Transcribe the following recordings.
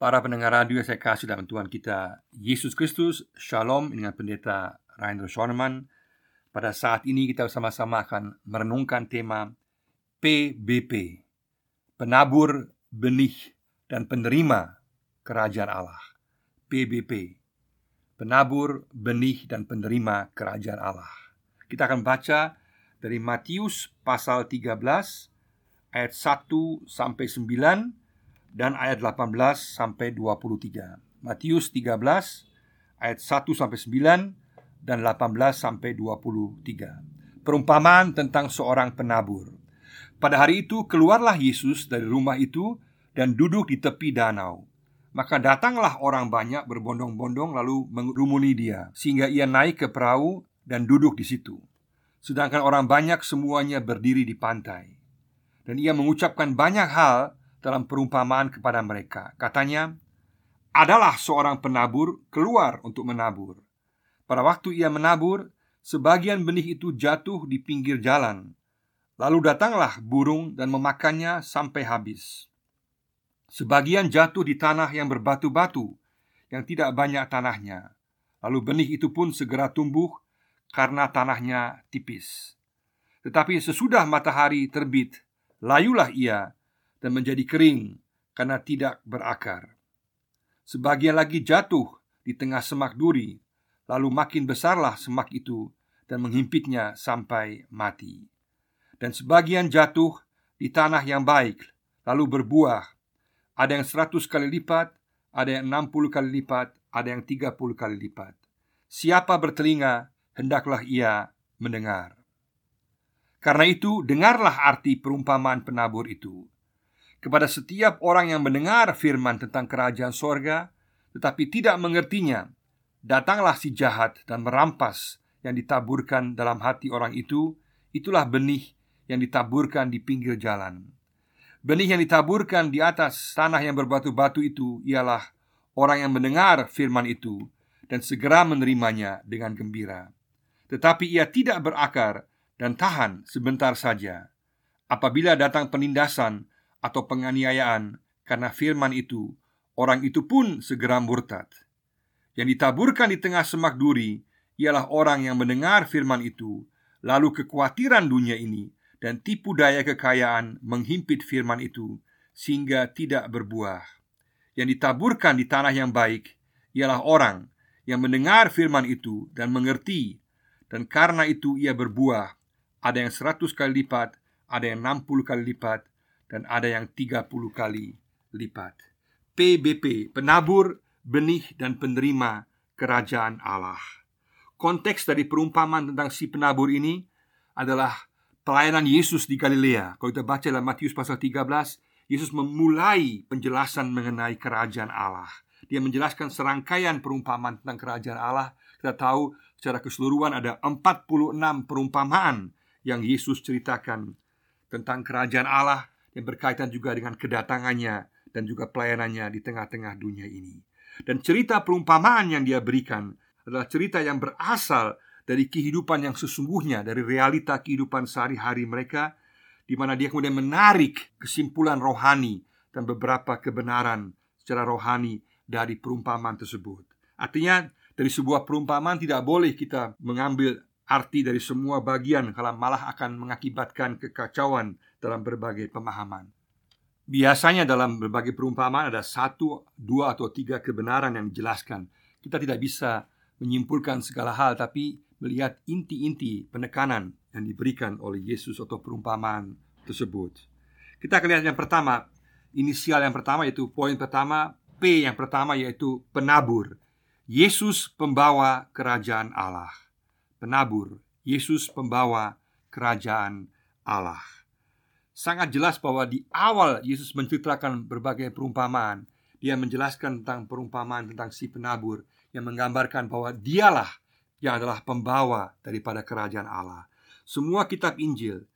Para pendengar radio saya kasih dalam Tuhan kita. Yesus Kristus Shalom dengan pendeta Rainer Schoenemann. Pada saat ini kita sama-sama akan merenungkan tema PBP Penabur, benih, dan penerima kerajaan Allah. PBP Penabur, benih, dan penerima kerajaan Allah. Kita akan baca dari Matius pasal 13 ayat 1 sampai 9 dan ayat 18 sampai 23. Matius 13 ayat 1 sampai 9 dan 18 sampai 23. Perumpamaan tentang seorang penabur. Pada hari itu keluarlah Yesus dari rumah itu dan duduk di tepi danau. Maka datanglah orang banyak berbondong-bondong lalu mengerumuni dia sehingga ia naik ke perahu dan duduk di situ. Sedangkan orang banyak semuanya berdiri di pantai. Dan ia mengucapkan banyak hal dalam perumpamaan kepada mereka. Katanya, "Adalah seorang penabur keluar untuk menabur. Pada waktu ia menabur, sebagian benih itu jatuh di pinggir jalan. Lalu datanglah burung dan memakannya sampai habis. Sebagian jatuh di tanah yang berbatu-batu, yang tidak banyak tanahnya. Lalu benih itu pun segera tumbuh karena tanahnya tipis. Tetapi sesudah matahari terbit, layulah ia dan menjadi kering karena tidak berakar. Sebagian lagi jatuh di tengah semak duri, lalu makin besarlah semak itu dan menghimpitnya sampai mati. Dan sebagian jatuh di tanah yang baik, lalu berbuah. Ada yang seratus kali lipat, ada yang enam puluh kali lipat, ada yang tiga puluh kali lipat. Siapa bertelinga, hendaklah ia mendengar. Karena itu, dengarlah arti perumpamaan penabur itu kepada setiap orang yang mendengar firman tentang kerajaan sorga tetapi tidak mengertinya datanglah si jahat dan merampas yang ditaburkan dalam hati orang itu. Itulah benih yang ditaburkan di pinggir jalan. Benih yang ditaburkan di atas tanah yang berbatu-batu itu ialah orang yang mendengar firman itu dan segera menerimanya dengan gembira. Tetapi ia tidak berakar dan tahan sebentar saja. Apabila datang penindasan atau penganiayaan karena firman itu, orang itu pun segera murtad. Yang ditaburkan di tengah semak duri ialah orang yang mendengar firman itu, lalu kekhawatiran dunia ini dan tipu daya kekayaan menghimpit firman itu sehingga tidak berbuah. Yang ditaburkan di tanah yang baik ialah orang yang mendengar firman itu dan mengerti, dan karena itu ia berbuah. Ada yang seratus kali lipat, ada yang enam puluh kali lipat, dan ada yang 30 kali lipat. PBP, penabur, benih dan penerima kerajaan Allah. Konteks dari perumpamaan tentang si penabur ini adalah pelayanan Yesus di Galilea. Kalau kita baca dalam Matius pasal 13, Yesus memulai penjelasan mengenai kerajaan Allah. Dia menjelaskan serangkaian perumpamaan tentang kerajaan Allah. Kita tahu secara keseluruhan ada 46 perumpamaan yang Yesus ceritakan tentang kerajaan Allah yang berkaitan juga dengan kedatangannya dan juga pelayanannya di tengah-tengah dunia ini. Dan cerita perumpamaan yang dia berikan adalah cerita yang berasal dari kehidupan yang sesungguhnya, dari realita kehidupan sehari-hari mereka, di mana dia kemudian menarik kesimpulan rohani dan beberapa kebenaran secara rohani dari perumpamaan tersebut. Artinya, dari sebuah perumpamaan tidak boleh kita mengambil arti dari semua bagian kalau malah akan mengakibatkan kekacauan dalam berbagai pemahaman. Biasanya dalam berbagai perumpamaan ada satu, dua, atau tiga kebenaran yang dijelaskan. Kita tidak bisa menyimpulkan segala hal, tapi melihat inti-inti penekanan yang diberikan oleh Yesus atau perumpamaan tersebut. Kita akan lihat yang pertama, inisial yang pertama yaitu poin pertama, P yang pertama yaitu penabur. Yesus pembawa kerajaan Allah penabur, Yesus pembawa kerajaan Allah. Sangat jelas bahwa di awal Yesus menceritakan berbagai perumpamaan. Dia menjelaskan tentang perumpamaan tentang si penabur yang menggambarkan bahwa dialah yang adalah pembawa daripada kerajaan Allah. Semua kitab Injil,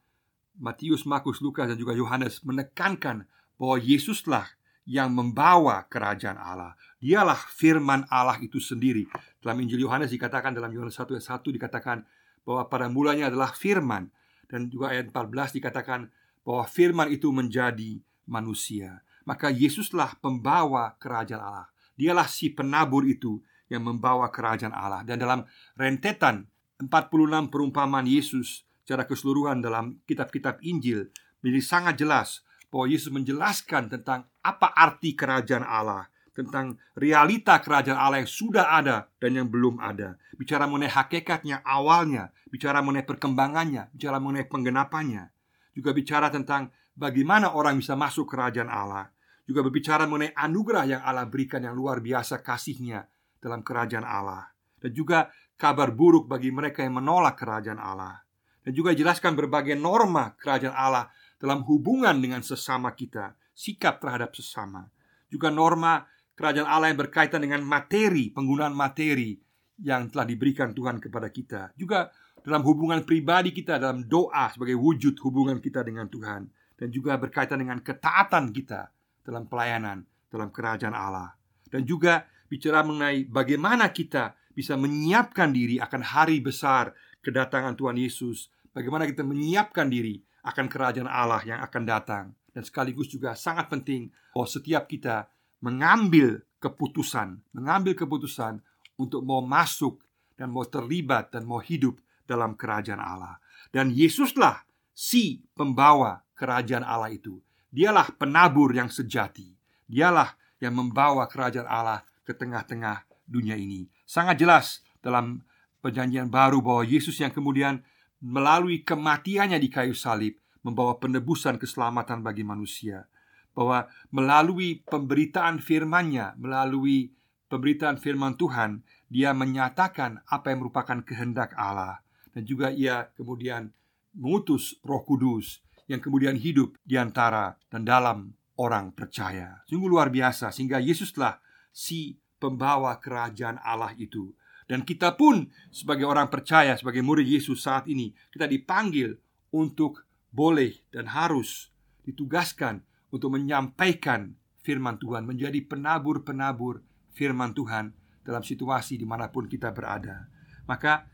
Matius, Markus, Lukas, dan juga Yohanes menekankan bahwa Yesuslah yang membawa kerajaan Allah. Dialah firman Allah itu sendiri. Dalam Injil Yohanes dikatakan dalam Yohanes 1 ayat 1 dikatakan bahwa pada mulanya adalah firman dan juga ayat 14 dikatakan bahwa firman itu menjadi manusia. maka Yesuslah pembawa kerajaan Allah. Dialah si penabur itu yang membawa kerajaan Allah. Dan dalam rentetan 46 perumpamaan Yesus secara keseluruhan dalam kitab-kitab Injil menjadi sangat jelas bahwa Yesus menjelaskan tentang apa arti kerajaan Allah, tentang realita kerajaan Allah yang sudah ada dan yang belum ada. Bicara mengenai hakikatnya awalnya, bicara mengenai perkembangannya, bicara mengenai penggenapannya. Juga bicara tentang bagaimana orang bisa masuk kerajaan Allah. Juga berbicara mengenai anugerah yang Allah berikan yang luar biasa kasihnya dalam kerajaan Allah. Dan juga kabar buruk bagi mereka yang menolak kerajaan Allah dan juga jelaskan berbagai norma kerajaan Allah dalam hubungan dengan sesama kita, sikap terhadap sesama. Juga norma kerajaan Allah yang berkaitan dengan materi, penggunaan materi yang telah diberikan Tuhan kepada kita. Juga dalam hubungan pribadi kita dalam doa sebagai wujud hubungan kita dengan Tuhan dan juga berkaitan dengan ketaatan kita dalam pelayanan dalam kerajaan Allah. Dan juga bicara mengenai bagaimana kita bisa menyiapkan diri akan hari besar kedatangan Tuhan Yesus bagaimana kita menyiapkan diri akan kerajaan Allah yang akan datang dan sekaligus juga sangat penting bahwa setiap kita mengambil keputusan, mengambil keputusan untuk mau masuk dan mau terlibat dan mau hidup dalam kerajaan Allah. Dan Yesuslah si pembawa kerajaan Allah itu. Dialah penabur yang sejati. Dialah yang membawa kerajaan Allah ke tengah-tengah dunia ini. Sangat jelas dalam perjanjian baru bahwa Yesus yang kemudian melalui kematiannya di kayu salib membawa penebusan keselamatan bagi manusia. Bahwa melalui pemberitaan firman-Nya, melalui pemberitaan firman Tuhan, dia menyatakan apa yang merupakan kehendak Allah. Dan juga ia kemudian mengutus Roh Kudus yang kemudian hidup di antara dan dalam orang percaya. Sungguh luar biasa sehingga Yesuslah si pembawa kerajaan Allah itu dan kita pun sebagai orang percaya, sebagai murid Yesus saat ini Kita dipanggil untuk boleh dan harus ditugaskan untuk menyampaikan firman Tuhan Menjadi penabur-penabur firman Tuhan dalam situasi di mana pun kita berada. Maka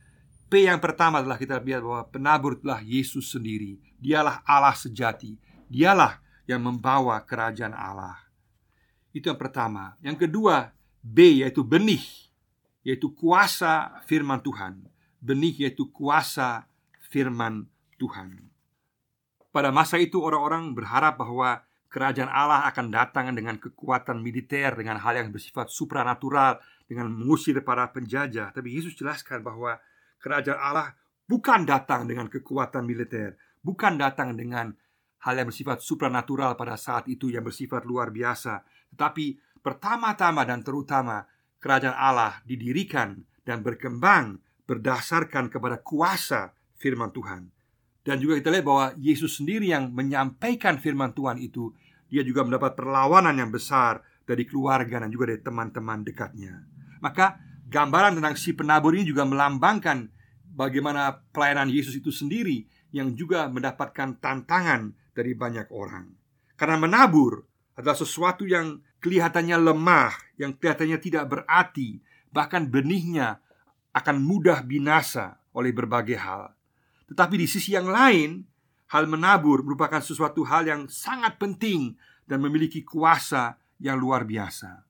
P yang pertama adalah kita lihat bahwa penabur adalah Yesus sendiri. Dialah Allah sejati. Dialah yang membawa kerajaan Allah. Itu yang pertama. Yang kedua B yaitu benih yaitu kuasa firman Tuhan. Benih yaitu kuasa firman Tuhan. Pada masa itu orang-orang berharap bahwa kerajaan Allah akan datang dengan kekuatan militer dengan hal yang bersifat supranatural dengan mengusir para penjajah. Tapi Yesus jelaskan bahwa kerajaan Allah bukan datang dengan kekuatan militer, bukan datang dengan hal yang bersifat supranatural pada saat itu yang bersifat luar biasa, tetapi pertama-tama dan terutama kerajaan Allah didirikan dan berkembang berdasarkan kepada kuasa firman Tuhan. Dan juga kita lihat bahwa Yesus sendiri yang menyampaikan firman Tuhan itu Dia juga mendapat perlawanan yang besar dari keluarga dan juga dari teman-teman dekatnya Maka gambaran tentang si penabur ini juga melambangkan bagaimana pelayanan Yesus itu sendiri Yang juga mendapatkan tantangan dari banyak orang Karena menabur adalah sesuatu yang kelihatannya lemah, yang kelihatannya tidak berarti, bahkan benihnya akan mudah binasa oleh berbagai hal. Tetapi di sisi yang lain, hal menabur merupakan sesuatu hal yang sangat penting dan memiliki kuasa yang luar biasa.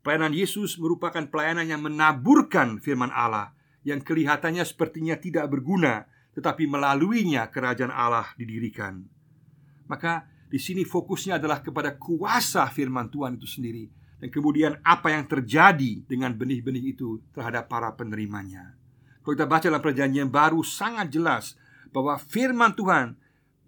Pelayanan Yesus merupakan pelayanan yang menaburkan firman Allah yang kelihatannya sepertinya tidak berguna, tetapi melaluinya kerajaan Allah didirikan. Maka di sini fokusnya adalah kepada kuasa firman Tuhan itu sendiri dan kemudian apa yang terjadi dengan benih-benih itu terhadap para penerimanya. Kalau kita baca dalam perjanjian baru sangat jelas bahwa firman Tuhan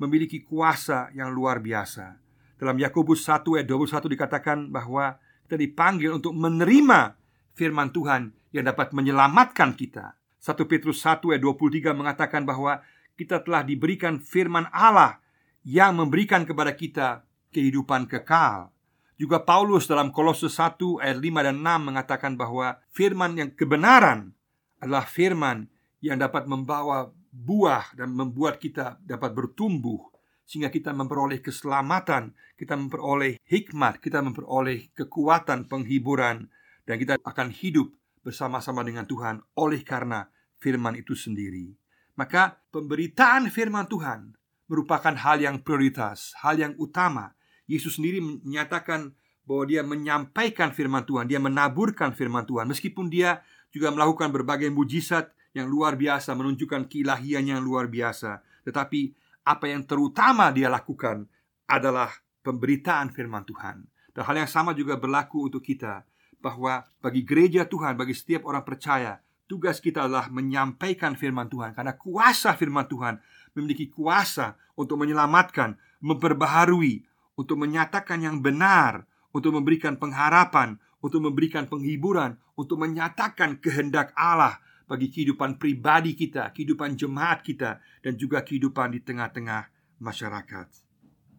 memiliki kuasa yang luar biasa. Dalam Yakobus 1 ayat 21 dikatakan bahwa kita dipanggil untuk menerima firman Tuhan yang dapat menyelamatkan kita. 1 Petrus 1 ayat 23 mengatakan bahwa kita telah diberikan firman Allah yang memberikan kepada kita kehidupan kekal. Juga Paulus dalam Kolose 1 ayat 5 dan 6 mengatakan bahwa firman yang kebenaran adalah firman yang dapat membawa buah dan membuat kita dapat bertumbuh sehingga kita memperoleh keselamatan, kita memperoleh hikmat, kita memperoleh kekuatan penghiburan dan kita akan hidup bersama-sama dengan Tuhan oleh karena firman itu sendiri. Maka pemberitaan firman Tuhan merupakan hal yang prioritas, hal yang utama Yesus sendiri menyatakan bahwa dia menyampaikan firman Tuhan, dia menaburkan firman Tuhan meskipun dia juga melakukan berbagai mujizat yang luar biasa, menunjukkan keilahian yang luar biasa. Tetapi apa yang terutama dia lakukan adalah pemberitaan firman Tuhan. Dan hal yang sama juga berlaku untuk kita bahwa bagi gereja Tuhan, bagi setiap orang percaya, tugas kita adalah menyampaikan firman Tuhan karena kuasa firman Tuhan memiliki kuasa untuk menyelamatkan, memperbaharui, untuk menyatakan yang benar, untuk memberikan pengharapan, untuk memberikan penghiburan, untuk menyatakan kehendak Allah bagi kehidupan pribadi kita, kehidupan jemaat kita, dan juga kehidupan di tengah-tengah masyarakat.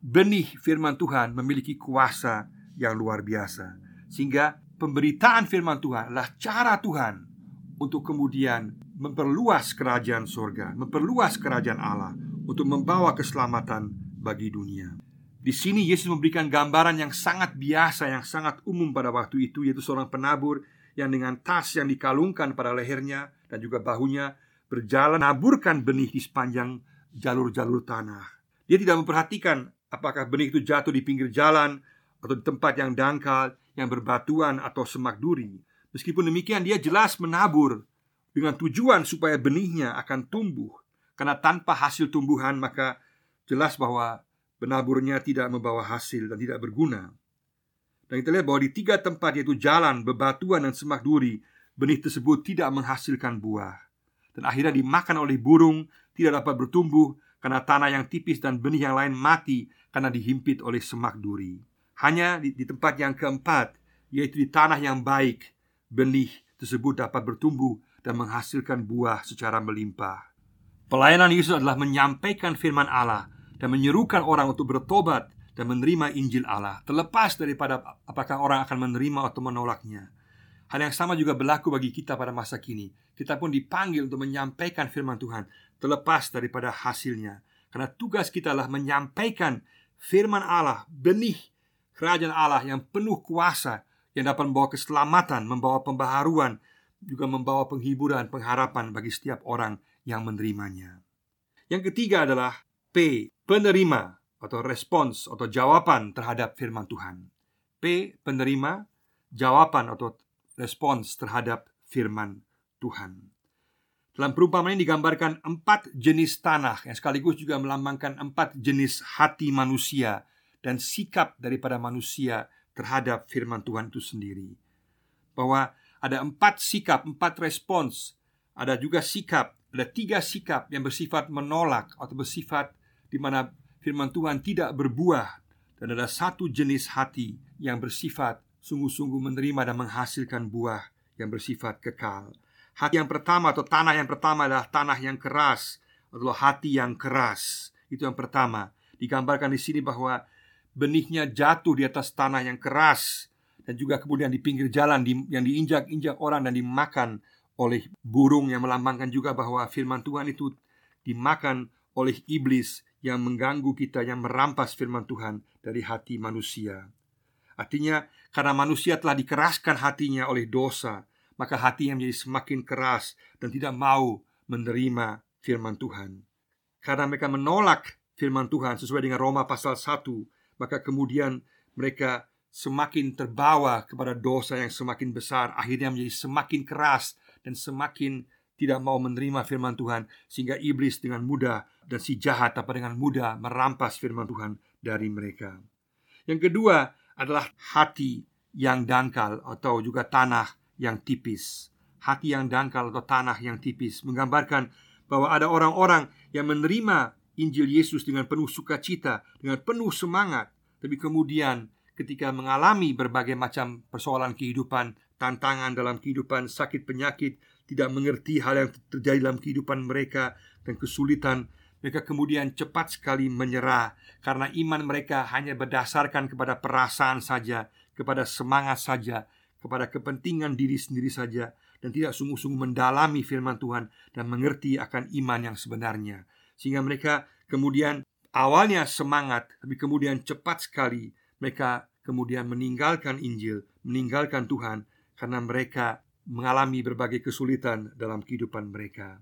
Benih firman Tuhan memiliki kuasa yang luar biasa, sehingga pemberitaan firman Tuhan adalah cara Tuhan untuk kemudian memperluas kerajaan surga, memperluas kerajaan Allah, untuk membawa keselamatan bagi dunia. Di sini Yesus memberikan gambaran yang sangat biasa, yang sangat umum pada waktu itu, yaitu seorang penabur yang dengan tas yang dikalungkan pada lehernya dan juga bahunya berjalan menaburkan benih di sepanjang jalur-jalur tanah. Dia tidak memperhatikan apakah benih itu jatuh di pinggir jalan atau di tempat yang dangkal, yang berbatuan atau semak duri. Meskipun demikian, dia jelas menabur dengan tujuan supaya benihnya akan tumbuh. Karena tanpa hasil tumbuhan, maka jelas bahwa penaburnya tidak membawa hasil dan tidak berguna. Dan kita lihat bahwa di tiga tempat yaitu jalan, bebatuan, dan semak duri, benih tersebut tidak menghasilkan buah. Dan akhirnya dimakan oleh burung, tidak dapat bertumbuh karena tanah yang tipis dan benih yang lain mati karena dihimpit oleh semak duri. Hanya di, di tempat yang keempat, yaitu di tanah yang baik, benih tersebut dapat bertumbuh dan menghasilkan buah secara melimpah. Pelayanan Yesus adalah menyampaikan firman Allah dan menyerukan orang untuk bertobat dan menerima Injil Allah, terlepas daripada apakah orang akan menerima atau menolaknya. Hal yang sama juga berlaku bagi kita pada masa kini. Kita pun dipanggil untuk menyampaikan firman Tuhan, terlepas daripada hasilnya. Karena tugas kita adalah menyampaikan firman Allah, benih kerajaan Allah yang penuh kuasa yang dapat membawa keselamatan, membawa pembaharuan, juga membawa penghiburan, pengharapan bagi setiap orang yang menerimanya. Yang ketiga adalah P. Penerima atau respons atau jawaban terhadap firman Tuhan. P. Penerima, jawaban atau respons terhadap firman Tuhan. Dalam perumpamaan ini digambarkan empat jenis tanah yang sekaligus juga melambangkan empat jenis hati manusia dan sikap daripada manusia terhadap firman Tuhan itu sendiri. Bahwa ada empat sikap, empat respons. Ada juga sikap, ada tiga sikap yang bersifat menolak atau bersifat di mana firman Tuhan tidak berbuah dan ada satu jenis hati yang bersifat sungguh-sungguh menerima dan menghasilkan buah yang bersifat kekal. Hati yang pertama atau tanah yang pertama adalah tanah yang keras atau hati yang keras. Itu yang pertama. Digambarkan di sini bahwa benihnya jatuh di atas tanah yang keras dan juga kemudian di pinggir jalan yang diinjak-injak orang dan dimakan oleh burung yang melambangkan juga bahwa firman Tuhan itu dimakan oleh iblis yang mengganggu kita, yang merampas firman Tuhan dari hati manusia. Artinya, karena manusia telah dikeraskan hatinya oleh dosa, maka hatinya menjadi semakin keras dan tidak mau menerima firman Tuhan. Karena mereka menolak firman Tuhan sesuai dengan Roma pasal 1, maka kemudian mereka semakin terbawa kepada dosa yang semakin besar, akhirnya menjadi semakin keras dan semakin tidak mau menerima firman Tuhan sehingga iblis dengan mudah dan si jahat apa dengan mudah merampas firman Tuhan dari mereka. Yang kedua adalah hati yang dangkal atau juga tanah yang tipis. Hati yang dangkal atau tanah yang tipis menggambarkan bahwa ada orang-orang yang menerima Injil Yesus dengan penuh sukacita, dengan penuh semangat, tapi kemudian ketika mengalami berbagai macam persoalan kehidupan, tantangan dalam kehidupan, sakit penyakit, tidak mengerti hal yang terjadi dalam kehidupan mereka dan kesulitan, mereka kemudian cepat sekali menyerah karena iman mereka hanya berdasarkan kepada perasaan saja, kepada semangat saja, kepada kepentingan diri sendiri saja dan tidak sungguh-sungguh mendalami firman Tuhan dan mengerti akan iman yang sebenarnya. Sehingga mereka kemudian awalnya semangat tapi kemudian cepat sekali mereka kemudian meninggalkan Injil, meninggalkan Tuhan karena mereka mengalami berbagai kesulitan dalam kehidupan mereka.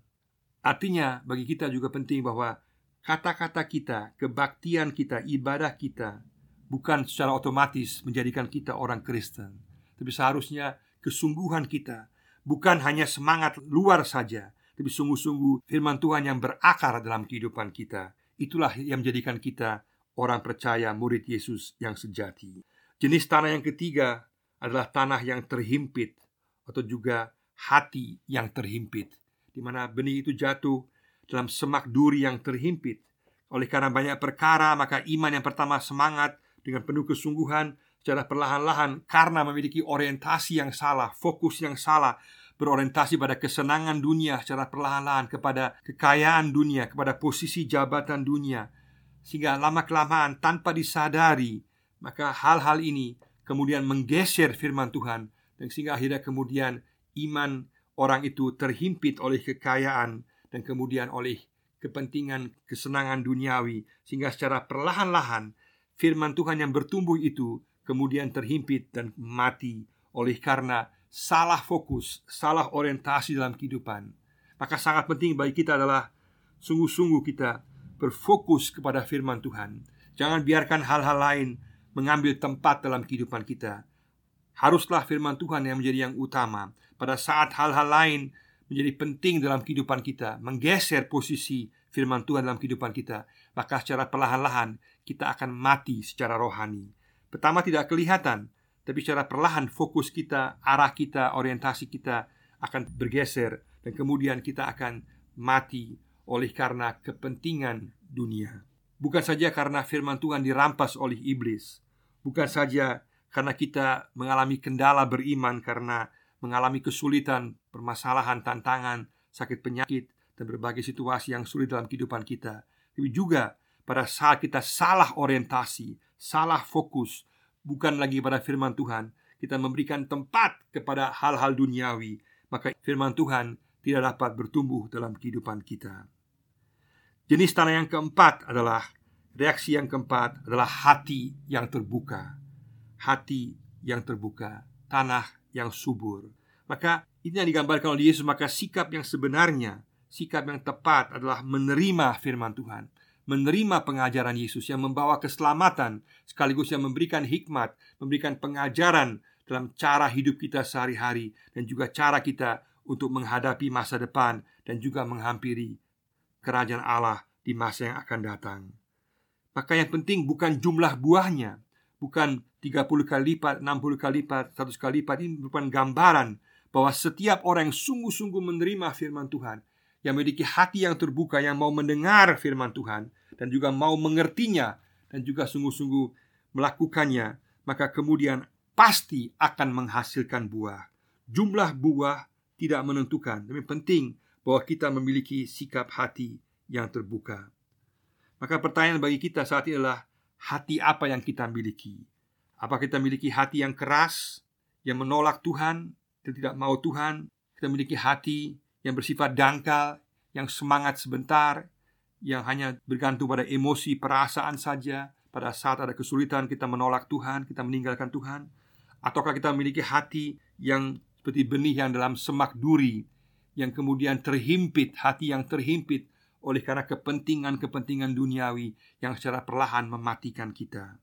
Artinya, bagi kita juga penting bahwa kata-kata kita, kebaktian kita, ibadah kita bukan secara otomatis menjadikan kita orang Kristen, tapi seharusnya kesungguhan kita bukan hanya semangat luar saja, tapi sungguh-sungguh firman Tuhan yang berakar dalam kehidupan kita. Itulah yang menjadikan kita orang percaya murid Yesus yang sejati. Jenis tanah yang ketiga adalah tanah yang terhimpit atau juga hati yang terhimpit, di mana benih itu jatuh dalam semak duri yang terhimpit. Oleh karena banyak perkara, maka iman yang pertama semangat dengan penuh kesungguhan secara perlahan-lahan karena memiliki orientasi yang salah, fokus yang salah, berorientasi pada kesenangan dunia secara perlahan-lahan kepada kekayaan dunia, kepada posisi jabatan dunia, sehingga lama-kelamaan tanpa disadari, maka hal-hal ini kemudian menggeser firman Tuhan. Dan sehingga akhirnya kemudian iman orang itu terhimpit oleh kekayaan dan kemudian oleh kepentingan kesenangan duniawi. Sehingga secara perlahan-lahan firman Tuhan yang bertumbuh itu kemudian terhimpit dan mati. Oleh karena salah fokus, salah orientasi dalam kehidupan. Maka sangat penting bagi kita adalah sungguh-sungguh kita berfokus kepada firman Tuhan. Jangan biarkan hal-hal lain mengambil tempat dalam kehidupan kita. Haruslah firman Tuhan yang menjadi yang utama pada saat hal-hal lain menjadi penting dalam kehidupan kita, menggeser posisi firman Tuhan dalam kehidupan kita, maka secara perlahan-lahan kita akan mati secara rohani. Pertama tidak kelihatan, tapi secara perlahan fokus kita, arah kita, orientasi kita akan bergeser dan kemudian kita akan mati oleh karena kepentingan dunia. Bukan saja karena firman Tuhan dirampas oleh iblis Bukan saja karena kita mengalami kendala beriman Karena mengalami kesulitan, permasalahan, tantangan, sakit penyakit Dan berbagai situasi yang sulit dalam kehidupan kita Tapi juga pada saat kita salah orientasi, salah fokus Bukan lagi pada firman Tuhan. Kita memberikan tempat kepada hal-hal duniawi. Maka firman Tuhan tidak dapat bertumbuh dalam kehidupan kita. Jenis tanah yang keempat adalah Reaksi yang keempat adalah hati yang terbuka. Hati yang terbuka Tanah yang subur. Maka ini yang digambarkan oleh Yesus Maka sikap yang sebenarnya Sikap yang tepat adalah menerima firman Tuhan Menerima pengajaran Yesus yang membawa keselamatan Sekaligus yang memberikan hikmat Memberikan pengajaran dalam cara hidup kita sehari-hari Dan juga cara kita untuk menghadapi masa depan Dan juga menghampiri kerajaan Allah di masa yang akan datang. Maka yang penting bukan jumlah buahnya, bukan 30 kali lipat, 60 kali lipat, 100 kali lipat ini merupakan gambaran bahwa setiap orang yang sungguh-sungguh menerima firman Tuhan, yang memiliki hati yang terbuka, yang mau mendengar firman Tuhan dan juga mau mengertinya dan juga sungguh-sungguh melakukannya, maka kemudian pasti akan menghasilkan buah. Jumlah buah tidak menentukan, tapi penting bahwa kita memiliki sikap hati yang terbuka. Maka pertanyaan bagi kita saat ini adalah hati apa yang kita miliki? Apa kita miliki hati yang keras, yang menolak Tuhan, dan tidak mau Tuhan? Kita memiliki hati yang bersifat dangkal, yang semangat sebentar, yang hanya bergantung pada emosi, perasaan saja. Pada saat ada kesulitan kita menolak Tuhan, kita meninggalkan Tuhan. Ataukah kita memiliki hati yang seperti benih yang dalam semak duri, yang kemudian terhimpit, hati yang terhimpit oleh karena kepentingan-kepentingan duniawi yang secara perlahan mematikan kita?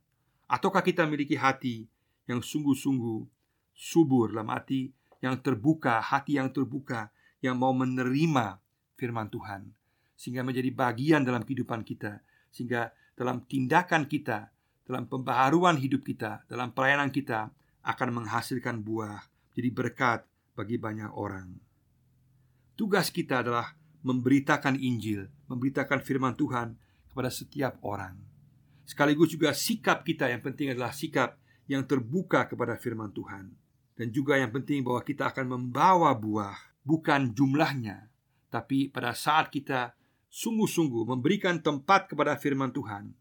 Ataukah kita memiliki hati yang sungguh-sungguh subur dalam hati yang terbuka, hati yang terbuka yang mau menerima firman Tuhan sehingga menjadi bagian dalam kehidupan kita, sehingga dalam tindakan kita, dalam pembaharuan hidup kita, dalam pelayanan kita akan menghasilkan buah, jadi berkat bagi banyak orang. Tugas kita adalah memberitakan Injil, memberitakan firman Tuhan kepada setiap orang. Sekaligus juga sikap kita yang penting adalah sikap yang terbuka kepada firman Tuhan. Dan juga yang penting bahwa kita akan membawa buah, bukan jumlahnya, tapi pada saat kita sungguh-sungguh memberikan tempat kepada firman Tuhan,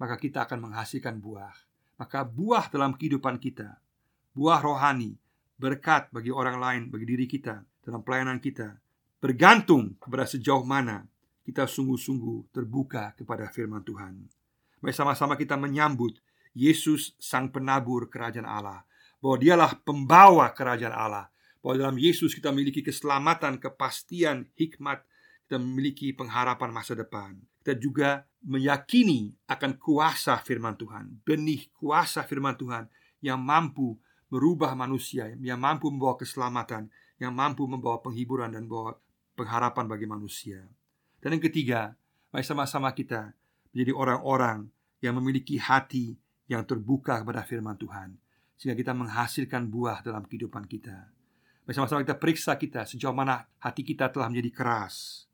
maka kita akan menghasilkan buah. Maka buah dalam kehidupan kita, buah rohani, berkat bagi orang lain, bagi diri kita, dalam pelayanan kita, bergantung kepada sejauh mana kita sungguh-sungguh terbuka kepada firman Tuhan. Mari sama-sama kita menyambut Yesus sang penabur kerajaan Allah bahwa dialah pembawa kerajaan Allah bahwa dalam Yesus kita memiliki keselamatan, kepastian, hikmat kita memiliki pengharapan masa depan. Kita juga meyakini akan kuasa firman Tuhan, benih kuasa firman Tuhan yang mampu merubah manusia, yang mampu membawa keselamatan, yang mampu membawa penghiburan dan membawa pengharapan bagi manusia. Dan yang ketiga, mari sama-sama kita menjadi orang-orang yang memiliki hati yang terbuka kepada firman Tuhan sehingga kita menghasilkan buah dalam kehidupan kita. Bersama-sama kita periksa kita sejauh mana hati kita telah menjadi keras,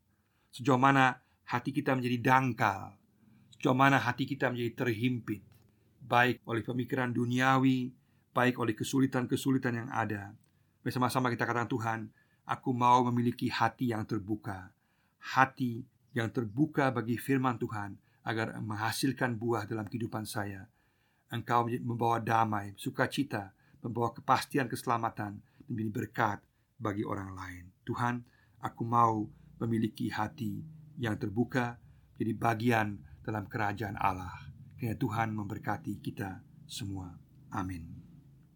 sejauh mana hati kita menjadi dangkal, sejauh mana hati kita menjadi terhimpit, baik oleh pemikiran duniawi, baik oleh kesulitan-kesulitan yang ada. Bersama-sama kita katakan Tuhan, aku mau memiliki hati yang terbuka, hati yang terbuka bagi firman Tuhan agar menghasilkan buah dalam kehidupan saya. Engkau membawa damai, sukacita, membawa kepastian keselamatan, menjadi berkat bagi orang lain. Tuhan, aku mau memiliki hati yang terbuka jadi bagian dalam kerajaan Allah. Kiranya Tuhan memberkati kita semua. Amin.